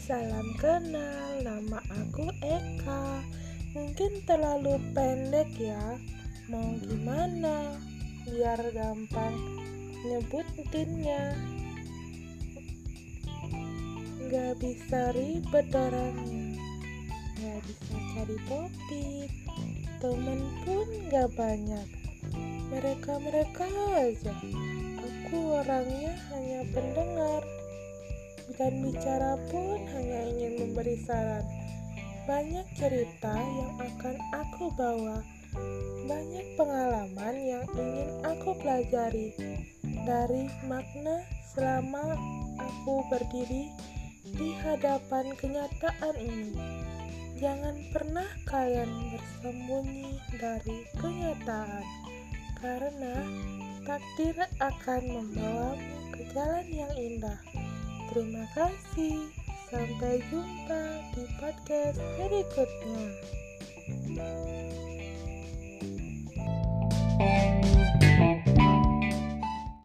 salam kenal, nama aku Eka. Mungkin terlalu pendek ya, mau gimana? Biar gampang nyebutinnya. Gak bisa ribet orangnya, gak bisa cari topik, temen pun gak banyak. Mereka-mereka aja, aku orangnya hanya pendengar dan bicara pun hanya ingin memberi saran. Banyak cerita yang akan aku bawa, banyak pengalaman yang ingin aku pelajari dari makna selama aku berdiri di hadapan kenyataan ini. Jangan pernah kalian bersembunyi dari kenyataan, karena takdir akan membawamu ke jalan yang indah. Terima kasih. Sampai jumpa di podcast berikutnya.